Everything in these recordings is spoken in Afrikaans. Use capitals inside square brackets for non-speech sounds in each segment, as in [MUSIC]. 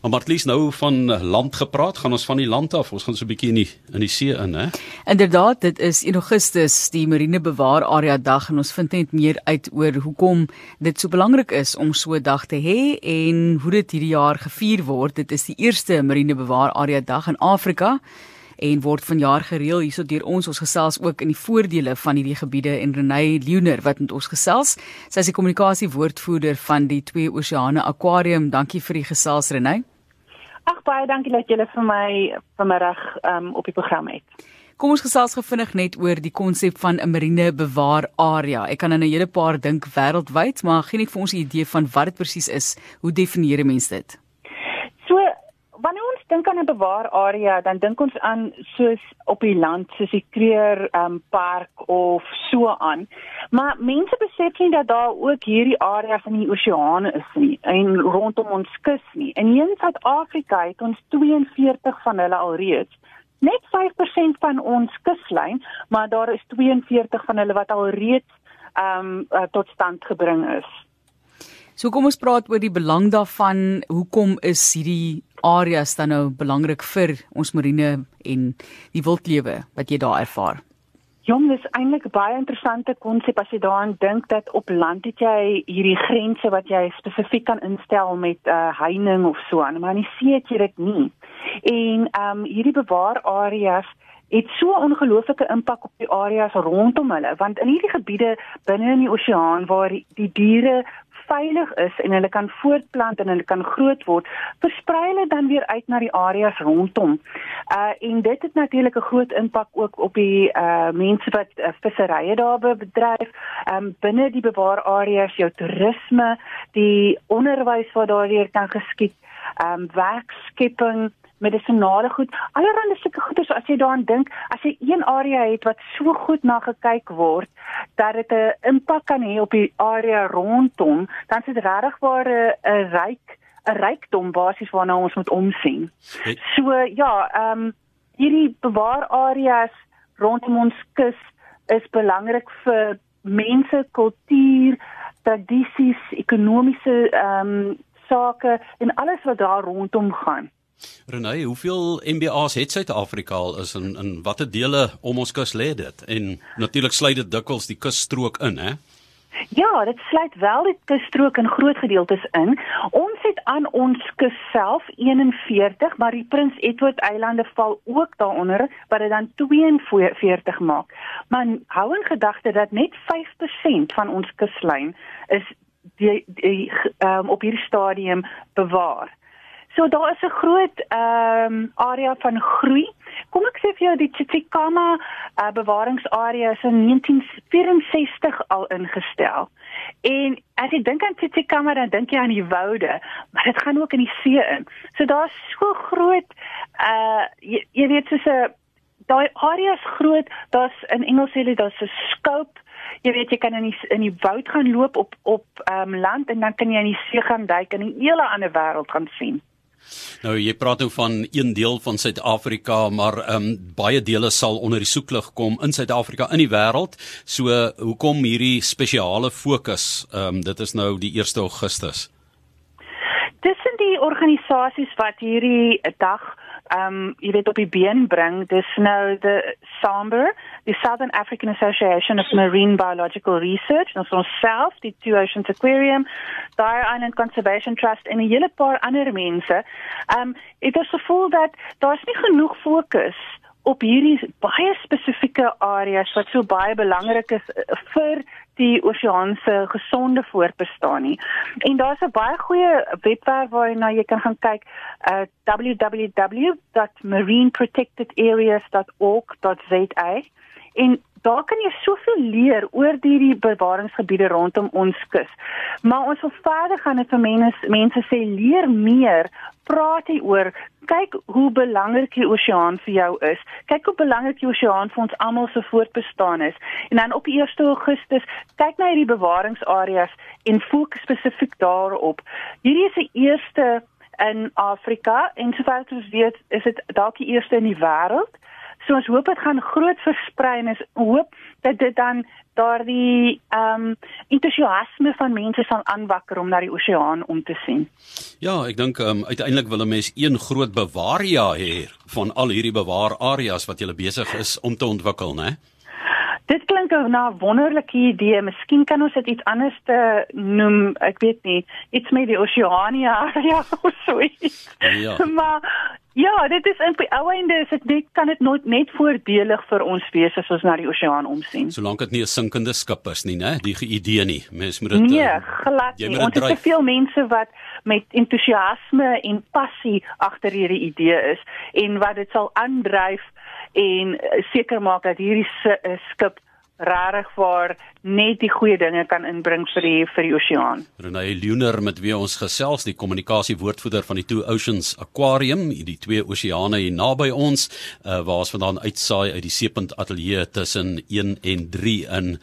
Maar Martlies nou van land gepraat, gaan ons van die land af. Ons gaan so 'n bietjie in die in die see in, hè. Inderdaad, dit is 1 Augustus, die Marine Bewaar Area Dag en ons vind net meer uit oor hoekom dit so belangrik is om so 'n dag te hê en hoe dit hierdie jaar gevier word. Dit is die eerste Marine Bewaar Area Dag in Afrika en word vanjaar gereël hierso deur ons ons gesels ook in die voordele van hierdie gebiede en Renay Leoner wat met ons gesels. Sy is die kommunikasie woordvoerder van die Twee Oseane Aquarium. Dankie vir die gesels Renay. Ag baie dankie dat julle vir my vanmiddag um, op die program het. Kom ons gesels gefvinnig net oor die konsep van 'n marine bewaar area. Ek kan aan 'n hele paar dink wêreldwyd, maar gee net vir ons 'n idee van wat dit presies is. Hoe definieer mense dit? Dink aan 'n bewaararea, dan dink ons aan soos op die land, soos die Kruger um, park of so aan. Maar mense besef nie dat daar ook hierdie areas in die oseane is nie en rondom ons kus nie. In Suid-Afrika het ons 42 van hulle alreeds. Net 5% van ons kuslyn, maar daar is 42 van hulle wat alreeds ehm um, uh, tot stand gebring is. So kom ons praat oor die belang daarvan. Hoekom is hierdie areas dan nou belangrik vir ons marine en die wildlewe wat jy daar ervaar? Jong, dis eintlik 'n baie interessante konsep as jy daaraan dink dat op land het jy hierdie grense wat jy spesifiek kan instel met 'n uh, heining of so aan, maar in die see het jy dit nie. En ehm um, hierdie bewaarareas het so 'n ongelooflike impak op die areas rondom hulle want in hierdie gebiede binne in die oseaan waar die diere veilig is en hulle kan voortplant en hulle kan groot word, versprei hulle dan weer uit na die areas rondom. Uh en dit het natuurlik 'n groot impak ook op die uh mense wat uh, visserye daar bedryf, um binne die bewaarareas, jou toerisme, die onderwys wat daardeur kan geskied, um werkskepping medisinale goed. Allerhande sulke goeie so as jy daaraan dink, as jy een area het wat so goed na gekyk word dat dit 'n impak kan hê op die area rondom, dan is dit regtig waar 'n ryk 'n rykdom basies waarna ons moet omsien. So ja, ehm um, hierdie bewaarareas rondom ons kus is belangrik vir mense, kultuur, tradisies, ekonomiese ehm um, sake en alles wat daar rondom gaan. Renay, hoeveel MBA's het Suid-Afrika al is in in watter dele om ons kus lê dit? En natuurlik sluit dit dikwels die kusstrook in, hè? Ja, dit sluit wel die kusstrook in groot gedeeltes in. Ons het aan ons kus self 41, maar die Prins Edward Eilande val ook daaronder wat dit dan 42 maak. Maar hou in gedagte dat net 5% van ons kuslyn is die, die um, op hierdie stadium bewaar. So daar is 'n groot ehm um, area van groei. Kom ek sê vir jou die Tsitsikamma uh, bewaringsarea is in 1964 al ingestel. En as jy dink aan Tsitsikamma dan dink jy aan die woude, maar dit gaan ook in die see in. So daar's so groot uh jy, jy weet soos 'n daai area is groot. Daar's in Engels sê hulle daar's 'n scope jy weet jy kan in die in die woud gaan loop op op ehm um, land en dan kan jy in die see gaan duik en 'n hele ander wêreld gaan sien. Nou jy praat nou van een deel van Suid-Afrika, maar ehm um, baie dele sal onder die soeklig kom in Suid-Afrika in die wêreld. So hoekom hierdie spesiale fokus? Ehm um, dit is nou die 1 Augustus. Dis in die organisasies wat hierdie dag um, jy weet op die been bring. Dis nou die Samber, die Southern African Association of Marine Biological Research, ons onsself, die Two Oceans Aquarium, Dyer Island Conservation Trust en 'n hele paar ander mense. Um, dit is gevoel dat daar's nie genoeg fokus op hierdie baie spesifieke areas wat so baie belangrik is eh, vir die oseaanse gesonde voortbestaan nie. En daar's 'n baie goeie webwerf waarna jy kan gaan kyk, uh www.marineprotectedareas.org.za en daar kan jy soveel leer oor die, die bewaringsgebiede rondom ons kus. Maar ons wil verder gaan en vir mense mense sê leer meer, praat hieroor, kyk hoe belangrik die oseaan vir jou is. Kyk hoe belangrik die oseaan vir ons almal se voortbestaan is. En dan op 1 Augustus, kyk na hierdie bewaringsareas en fokus spesifiek daarop. Hierdie is die eerste in Afrika en sover ek weet, is dit dalk die eerste in die wêreld. So ons hoop dit gaan groot versprei en is hoop dat dit dan daardie ehm um, entoesiasme van mense sal aanwakker om na die oseaan om te sien. Ja, ek dink um, uiteindelik wil 'n mens een groot bewaarja hê van al hierdie bewaarareas wat jy besig is om te ontwikkel, né? Dit klink na 'n wonderlike idee. Miskien kan ons dit iets anders te noem. Ek weet nie, iets met die Oceania ja, [LAUGHS] of so iets. Ja. [LAUGHS] maar Ja, dit is in die ou einde is dit net kan dit nooit net voordelig vir ons wees as ons na die oseaan omsien. Solank dit nie 'n sinkende skip is nie, né? Die idee nie. Mens moet dit Nee, uh, glad nie. Ons het te veel mense wat met entoesiasme en passie agter hierdie idee is en wat dit sal aandryf en uh, seker maak dat hierdie uh, skip rarig waar net die goeie dinge kan inbring vir die vir die oseaan. Renée Luner met wie ons gesels, die kommunikasiewoordvoerder van die Two Oceans Aquarium, die twee oseane hier naby ons, uh, waar ons vandaan uitsaai uit die Seepunt Ateljee tussen 1 en 3 in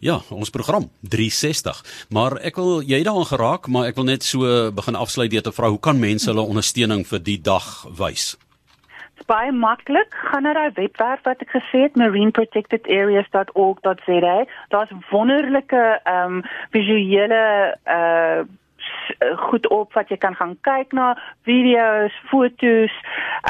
Ja, ons program 360. Maar ek wil jy daaraan geraak, maar ek wil net so begin afsluit deur te vra hoe kan mense hulle ondersteuning vir die dag wys? Baie maklik. Gaan na daai webwerf wat ek gesê het, marineprotectedareas.org.za. Daar's wonderlike ehm um, visuele uh goed op wat jy kan gaan kyk na video's, foto's.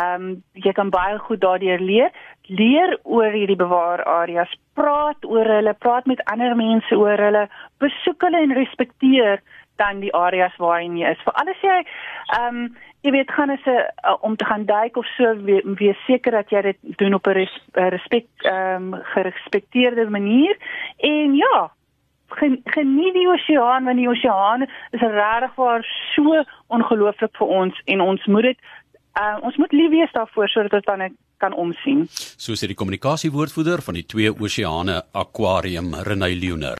Ehm um, jy kan baie goed daardeur leer. Leer oor hierdie bewaarareas, praat oor hulle, praat met ander mense oor hulle, besoek hulle en respekteer dan die areas waarin jy is. Vir alles jy ehm um, jy weet gaan as 'n uh, om te gaan duik of so wees seker dat jy dit doen op 'n res, respek ehm um, gerespekteerde manier en ja geniet die oseaan want die oseaan is regtig waar so ongelooflik vir ons en ons moet dit uh, ons moet lief wees daarvoor sodat ons dan kan omsien. So sê die kommunikasiewoordvoerder van die twee oseane aquarium Renay Leoner.